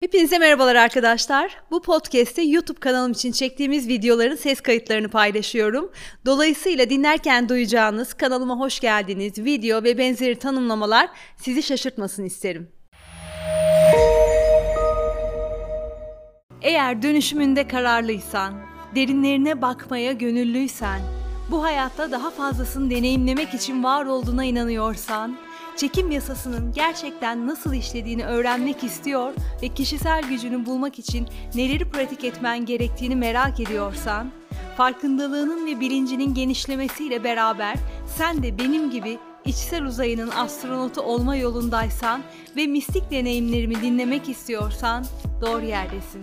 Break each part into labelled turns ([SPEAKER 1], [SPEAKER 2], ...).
[SPEAKER 1] Hepinize merhabalar arkadaşlar. Bu podcast'te YouTube kanalım için çektiğimiz videoların ses kayıtlarını paylaşıyorum. Dolayısıyla dinlerken duyacağınız kanalıma hoş geldiniz video ve benzeri tanımlamalar sizi şaşırtmasın isterim. Eğer dönüşümünde kararlıysan, derinlerine bakmaya gönüllüysen, bu hayatta daha fazlasını deneyimlemek için var olduğuna inanıyorsan, çekim yasasının gerçekten nasıl işlediğini öğrenmek istiyor ve kişisel gücünü bulmak için neleri pratik etmen gerektiğini merak ediyorsan, farkındalığının ve bilincinin genişlemesiyle beraber sen de benim gibi içsel uzayının astronotu olma yolundaysan ve mistik deneyimlerimi dinlemek istiyorsan doğru yerdesin.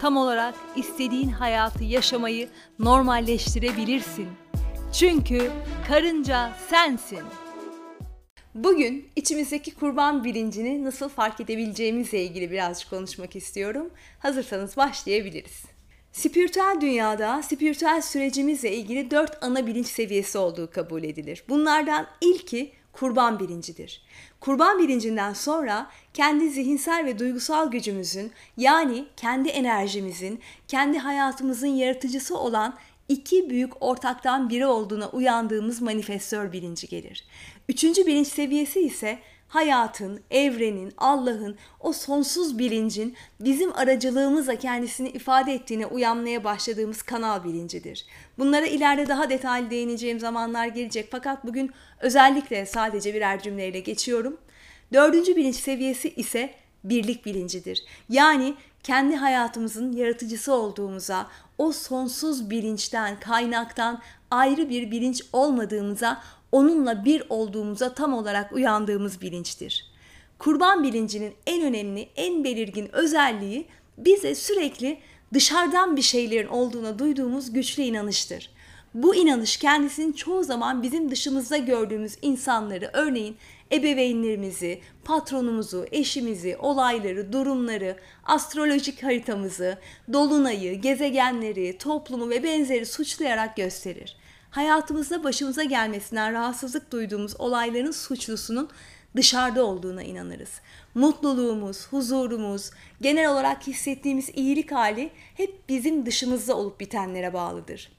[SPEAKER 1] Tam olarak istediğin hayatı yaşamayı normalleştirebilirsin. Çünkü karınca sensin. Bugün içimizdeki kurban bilincini nasıl fark edebileceğimizle ilgili birazcık konuşmak istiyorum. Hazırsanız başlayabiliriz. Spiritüel dünyada spiritüel sürecimizle ilgili dört ana bilinç seviyesi olduğu kabul edilir. Bunlardan ilki kurban bilincidir. Kurban bilincinden sonra kendi zihinsel ve duygusal gücümüzün yani kendi enerjimizin, kendi hayatımızın yaratıcısı olan iki büyük ortaktan biri olduğuna uyandığımız manifestör bilinci gelir. Üçüncü bilinç seviyesi ise hayatın, evrenin, Allah'ın, o sonsuz bilincin bizim aracılığımızla kendisini ifade ettiğine uyanmaya başladığımız kanal bilincidir. Bunlara ileride daha detaylı değineceğim zamanlar gelecek fakat bugün özellikle sadece birer cümleyle geçiyorum. Dördüncü bilinç seviyesi ise birlik bilincidir. Yani kendi hayatımızın yaratıcısı olduğumuza, o sonsuz bilinçten, kaynaktan ayrı bir bilinç olmadığımıza, onunla bir olduğumuza tam olarak uyandığımız bilinçtir. Kurban bilincinin en önemli, en belirgin özelliği bize sürekli dışarıdan bir şeylerin olduğuna duyduğumuz güçlü inanıştır. Bu inanış kendisinin çoğu zaman bizim dışımızda gördüğümüz insanları, örneğin ebeveynlerimizi, patronumuzu, eşimizi, olayları, durumları, astrolojik haritamızı, dolunayı, gezegenleri, toplumu ve benzeri suçlayarak gösterir. Hayatımızda başımıza gelmesinden rahatsızlık duyduğumuz olayların suçlusunun dışarıda olduğuna inanırız. Mutluluğumuz, huzurumuz, genel olarak hissettiğimiz iyilik hali hep bizim dışımızda olup bitenlere bağlıdır.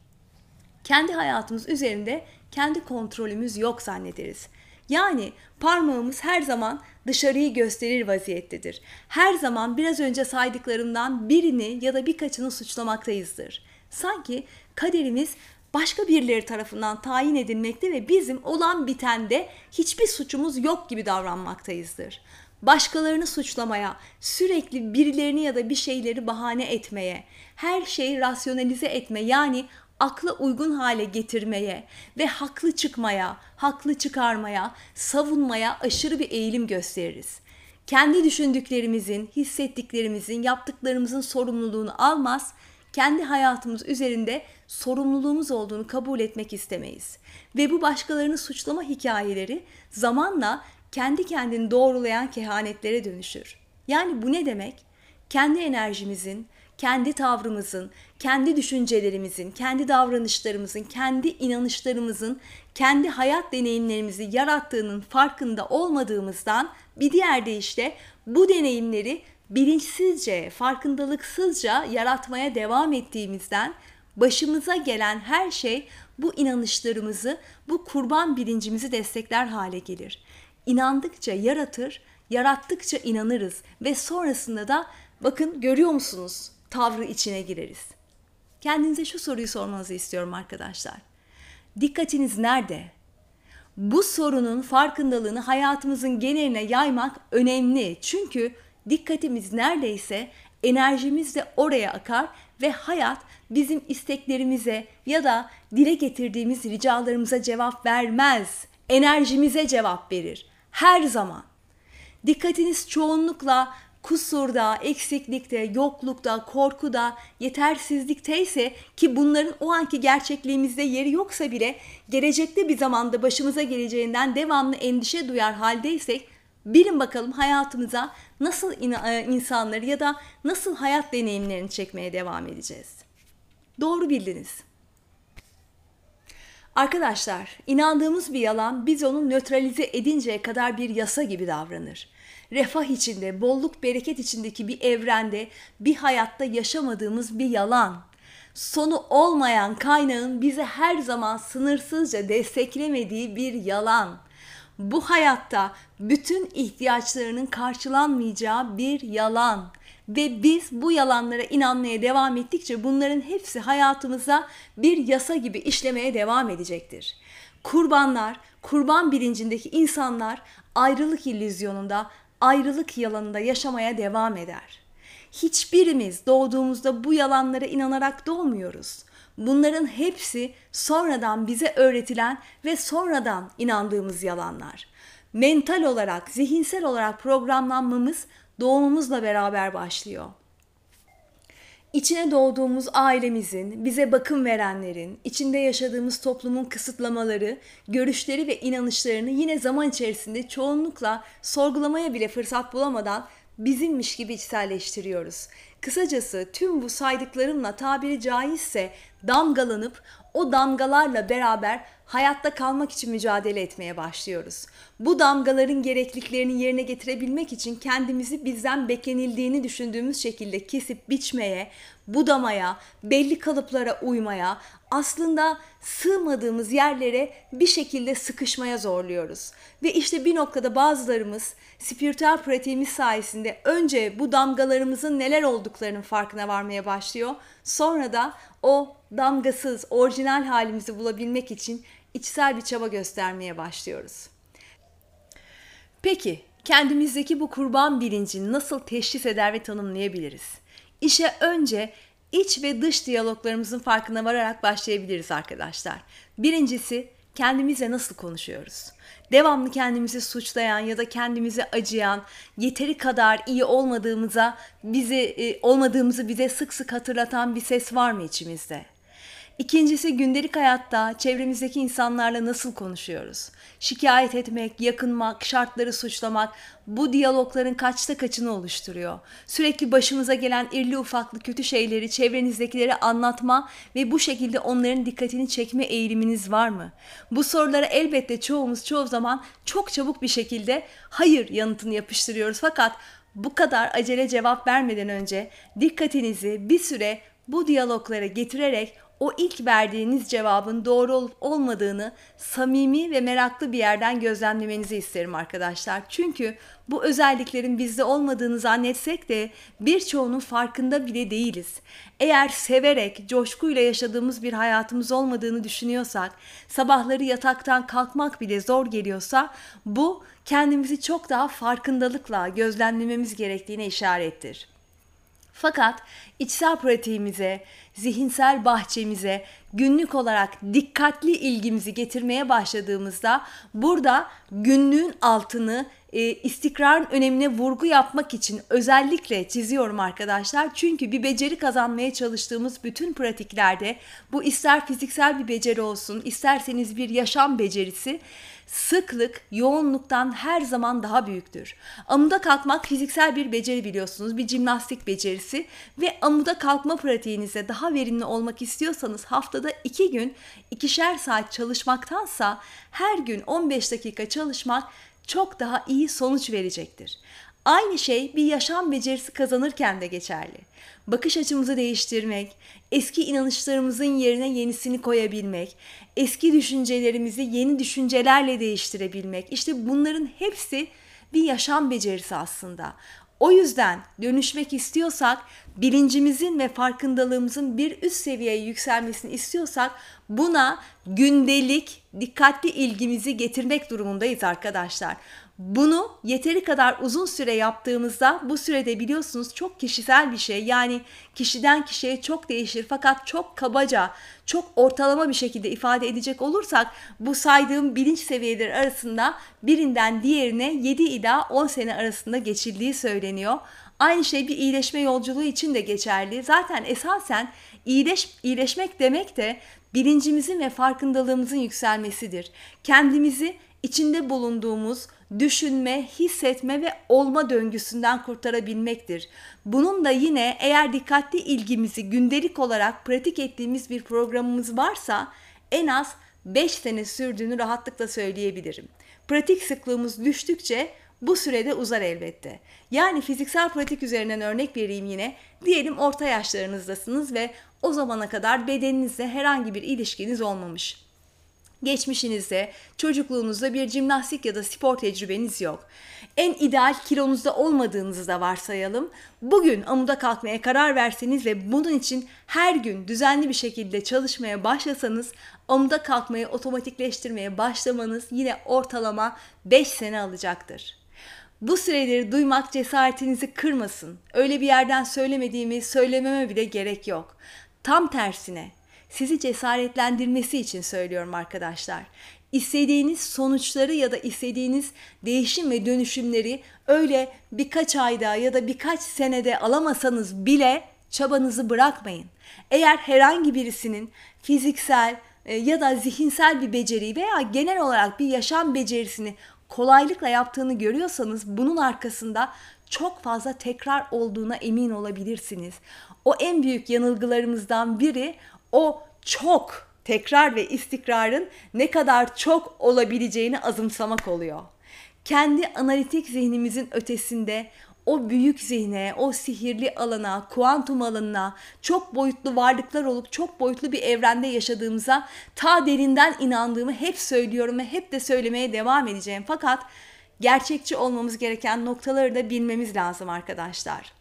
[SPEAKER 1] Kendi hayatımız üzerinde kendi kontrolümüz yok zannederiz. Yani parmağımız her zaman dışarıyı gösterir vaziyettedir. Her zaman biraz önce saydıklarımdan birini ya da birkaçını suçlamaktayızdır. Sanki kaderimiz başka birileri tarafından tayin edilmekte ve bizim olan bitende hiçbir suçumuz yok gibi davranmaktayızdır. Başkalarını suçlamaya, sürekli birilerini ya da bir şeyleri bahane etmeye, her şeyi rasyonalize etme yani akla uygun hale getirmeye ve haklı çıkmaya, haklı çıkarmaya, savunmaya aşırı bir eğilim gösteririz. Kendi düşündüklerimizin, hissettiklerimizin, yaptıklarımızın sorumluluğunu almaz, kendi hayatımız üzerinde sorumluluğumuz olduğunu kabul etmek istemeyiz. Ve bu başkalarını suçlama hikayeleri zamanla kendi kendini doğrulayan kehanetlere dönüşür. Yani bu ne demek? Kendi enerjimizin, kendi tavrımızın, kendi düşüncelerimizin, kendi davranışlarımızın, kendi inanışlarımızın, kendi hayat deneyimlerimizi yarattığının farkında olmadığımızdan bir diğer deyişle bu deneyimleri bilinçsizce, farkındalıksızca yaratmaya devam ettiğimizden başımıza gelen her şey bu inanışlarımızı, bu kurban bilincimizi destekler hale gelir. İnandıkça yaratır, yarattıkça inanırız ve sonrasında da bakın görüyor musunuz tavrı içine gireriz. Kendinize şu soruyu sormanızı istiyorum arkadaşlar. Dikkatiniz nerede? Bu sorunun farkındalığını hayatımızın geneline yaymak önemli. Çünkü dikkatimiz neredeyse enerjimiz de oraya akar ve hayat bizim isteklerimize ya da dile getirdiğimiz ricalarımıza cevap vermez. Enerjimize cevap verir. Her zaman. Dikkatiniz çoğunlukla kusurda, eksiklikte, yoklukta, korkuda, yetersizlikte ise ki bunların o anki gerçekliğimizde yeri yoksa bile gelecekte bir zamanda başımıza geleceğinden devamlı endişe duyar haldeysek bilin bakalım hayatımıza nasıl e, insanları ya da nasıl hayat deneyimlerini çekmeye devam edeceğiz. Doğru bildiniz. Arkadaşlar, inandığımız bir yalan biz onu nötralize edinceye kadar bir yasa gibi davranır. refah içinde, bolluk bereket içindeki bir evrende, bir hayatta yaşamadığımız bir yalan. Sonu olmayan kaynağın bizi her zaman sınırsızca desteklemediği bir yalan. Bu hayatta bütün ihtiyaçlarının karşılanmayacağı bir yalan. Ve biz bu yalanlara inanmaya devam ettikçe bunların hepsi hayatımıza bir yasa gibi işlemeye devam edecektir. Kurbanlar, kurban bilincindeki insanlar ayrılık illüzyonunda, ayrılık yalanında yaşamaya devam eder. Hiçbirimiz doğduğumuzda bu yalanlara inanarak doğmuyoruz. Bunların hepsi sonradan bize öğretilen ve sonradan inandığımız yalanlar. Mental olarak, zihinsel olarak programlanmamız doğumumuzla beraber başlıyor. İçine doğduğumuz ailemizin, bize bakım verenlerin, içinde yaşadığımız toplumun kısıtlamaları, görüşleri ve inanışlarını yine zaman içerisinde çoğunlukla sorgulamaya bile fırsat bulamadan bizimmiş gibi içselleştiriyoruz. Kısacası tüm bu saydıklarımla tabiri caizse damgalanıp o damgalarla beraber hayatta kalmak için mücadele etmeye başlıyoruz. Bu damgaların gerekliliklerini yerine getirebilmek için kendimizi bizden beklenildiğini düşündüğümüz şekilde kesip biçmeye, budamaya, belli kalıplara uymaya, aslında sığmadığımız yerlere bir şekilde sıkışmaya zorluyoruz. Ve işte bir noktada bazılarımız spiritüel pratiğimiz sayesinde önce bu damgalarımızın neler olduklarının farkına varmaya başlıyor. Sonra da o damgasız, orijinal halimizi bulabilmek için içsel bir çaba göstermeye başlıyoruz. Peki kendimizdeki bu kurban bilincini nasıl teşhis eder ve tanımlayabiliriz? İşe önce iç ve dış diyaloglarımızın farkına vararak başlayabiliriz arkadaşlar. Birincisi kendimizle nasıl konuşuyoruz? Devamlı kendimizi suçlayan ya da kendimizi acıyan, yeteri kadar iyi olmadığımıza bizi e, olmadığımızı bize sık sık hatırlatan bir ses var mı içimizde? İkincisi gündelik hayatta çevremizdeki insanlarla nasıl konuşuyoruz? Şikayet etmek, yakınmak, şartları suçlamak bu diyalogların kaçta kaçını oluşturuyor? Sürekli başımıza gelen irli ufaklı kötü şeyleri çevrenizdekilere anlatma ve bu şekilde onların dikkatini çekme eğiliminiz var mı? Bu sorulara elbette çoğumuz çoğu zaman çok çabuk bir şekilde hayır yanıtını yapıştırıyoruz fakat bu kadar acele cevap vermeden önce dikkatinizi bir süre bu diyaloglara getirerek o ilk verdiğiniz cevabın doğru olup olmadığını samimi ve meraklı bir yerden gözlemlemenizi isterim arkadaşlar. Çünkü bu özelliklerin bizde olmadığını zannetsek de birçoğunun farkında bile değiliz. Eğer severek, coşkuyla yaşadığımız bir hayatımız olmadığını düşünüyorsak, sabahları yataktan kalkmak bile zor geliyorsa bu kendimizi çok daha farkındalıkla gözlemlememiz gerektiğine işarettir. Fakat içsel pratiğimize, zihinsel bahçemize günlük olarak dikkatli ilgimizi getirmeye başladığımızda burada günlüğün altını e, istikrarın önemine vurgu yapmak için özellikle çiziyorum arkadaşlar. Çünkü bir beceri kazanmaya çalıştığımız bütün pratiklerde bu ister fiziksel bir beceri olsun, isterseniz bir yaşam becerisi sıklık yoğunluktan her zaman daha büyüktür. Amuda kalkmak fiziksel bir beceri biliyorsunuz, bir jimnastik becerisi ve amuda kalkma pratiğinizde daha verimli olmak istiyorsanız haftada iki gün ikişer saat çalışmaktansa her gün 15 dakika çalışmak çok daha iyi sonuç verecektir. Aynı şey bir yaşam becerisi kazanırken de geçerli. Bakış açımızı değiştirmek, eski inanışlarımızın yerine yenisini koyabilmek, eski düşüncelerimizi yeni düşüncelerle değiştirebilmek. İşte bunların hepsi bir yaşam becerisi aslında. O yüzden dönüşmek istiyorsak, bilincimizin ve farkındalığımızın bir üst seviyeye yükselmesini istiyorsak buna gündelik dikkatli ilgimizi getirmek durumundayız arkadaşlar. Bunu yeteri kadar uzun süre yaptığımızda bu sürede biliyorsunuz çok kişisel bir şey. Yani kişiden kişiye çok değişir fakat çok kabaca, çok ortalama bir şekilde ifade edecek olursak bu saydığım bilinç seviyeleri arasında birinden diğerine 7 ila 10 sene arasında geçildiği söyleniyor. Aynı şey bir iyileşme yolculuğu için de geçerli. Zaten esasen iyileş, iyileşmek demek de bilincimizin ve farkındalığımızın yükselmesidir. Kendimizi içinde bulunduğumuz düşünme, hissetme ve olma döngüsünden kurtarabilmektir. Bunun da yine eğer dikkatli ilgimizi gündelik olarak pratik ettiğimiz bir programımız varsa en az 5 sene sürdüğünü rahatlıkla söyleyebilirim. Pratik sıklığımız düştükçe Bu sürede uzar elbette. Yani fiziksel pratik üzerinden örnek vereyim yine. Diyelim orta yaşlarınızdasınız ve o zamana kadar bedeninizle herhangi bir ilişkiniz olmamış. Geçmişinizde, çocukluğunuzda bir jimnastik ya da spor tecrübeniz yok. En ideal kilonuzda olmadığınızı da varsayalım. Bugün amuda kalkmaya karar verseniz ve bunun için her gün düzenli bir şekilde çalışmaya başlasanız amuda kalkmayı otomatikleştirmeye başlamanız yine ortalama 5 sene alacaktır. Bu süreleri duymak cesaretinizi kırmasın. Öyle bir yerden söylemediğimi söylememe bile gerek yok. Tam tersine sizi cesaretlendirmesi için söylüyorum arkadaşlar. İstediğiniz sonuçları ya da istediğiniz değişim ve dönüşümleri öyle birkaç ayda ya da birkaç senede alamasanız bile çabanızı bırakmayın. Eğer herhangi birisinin fiziksel e, ya da zihinsel bir beceriyi veya genel olarak bir yaşam becerisini kolaylıkla yaptığını görüyorsanız bunun arkasında çok fazla tekrar olduğuna emin olabilirsiniz. O en büyük yanılgılarımızdan biri o çok tekrar ve istikrarın ne kadar çok olabileceğini azımsamak oluyor. Kendi analitik zihnimizin ötesinde o büyük zihne, o sihirli alana, kuantum alanına, çok boyutlu varlıklar olup çok boyutlu bir evrende yaşadığımıza ta derinden inandığımı hep söylüyorum ve hep de söylemeye devam edeceğim. Fakat gerçekçi olmamız gereken noktaları da bilmemiz lazım arkadaşlar.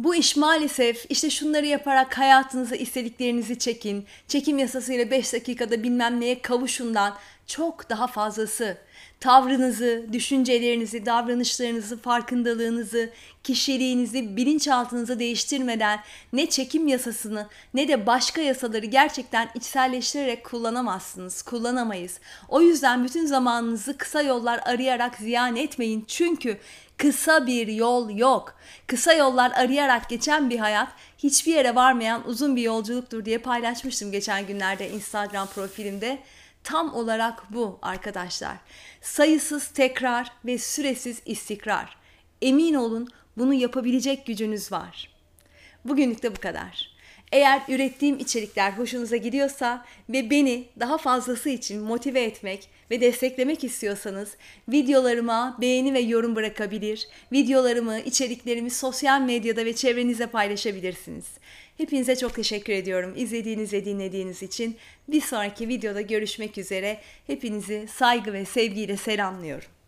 [SPEAKER 1] Bu iş maalesef işte şunları yaparak hayatınıza istediklerinizi çekin, çekim yasasıyla 5 dakikada bilmem neye kavuşundan çok daha fazlası. Tavrınızı, düşüncelerinizi, davranışlarınızı, farkındalığınızı, kişiliğinizi, bilinçaltınızı değiştirmeden ne çekim yasasını ne de başka yasaları gerçekten içselleştirerek kullanamazsınız, kullanamayız. O yüzden bütün zamanınızı kısa yollar arayarak ziyan etmeyin. Çünkü kısa bir yol yok. Kısa yollar arayarak geçen bir hayat hiçbir yere varmayan uzun bir yolculuktur diye paylaşmıştım geçen günlerde Instagram profilimde. Tam olarak bu arkadaşlar. Sayısız tekrar ve süresiz istikrar. Emin olun bunu yapabilecek gücünüz var. Bugünlük de bu kadar. Eğer ürettiğim içerikler hoşunuza gidiyorsa ve beni daha fazlası için motive etmek ve desteklemek istiyorsanız videolarıma beğeni ve yorum bırakabilir, videolarımı, içeriklerimi sosyal medyada ve çevrenize paylaşabilirsiniz. Hepinize çok teşekkür ediyorum izlediğiniz ve dinlediğiniz için. Bir sonraki videoda görüşmek üzere. Hepinizi saygı ve sevgiyle selamlıyorum.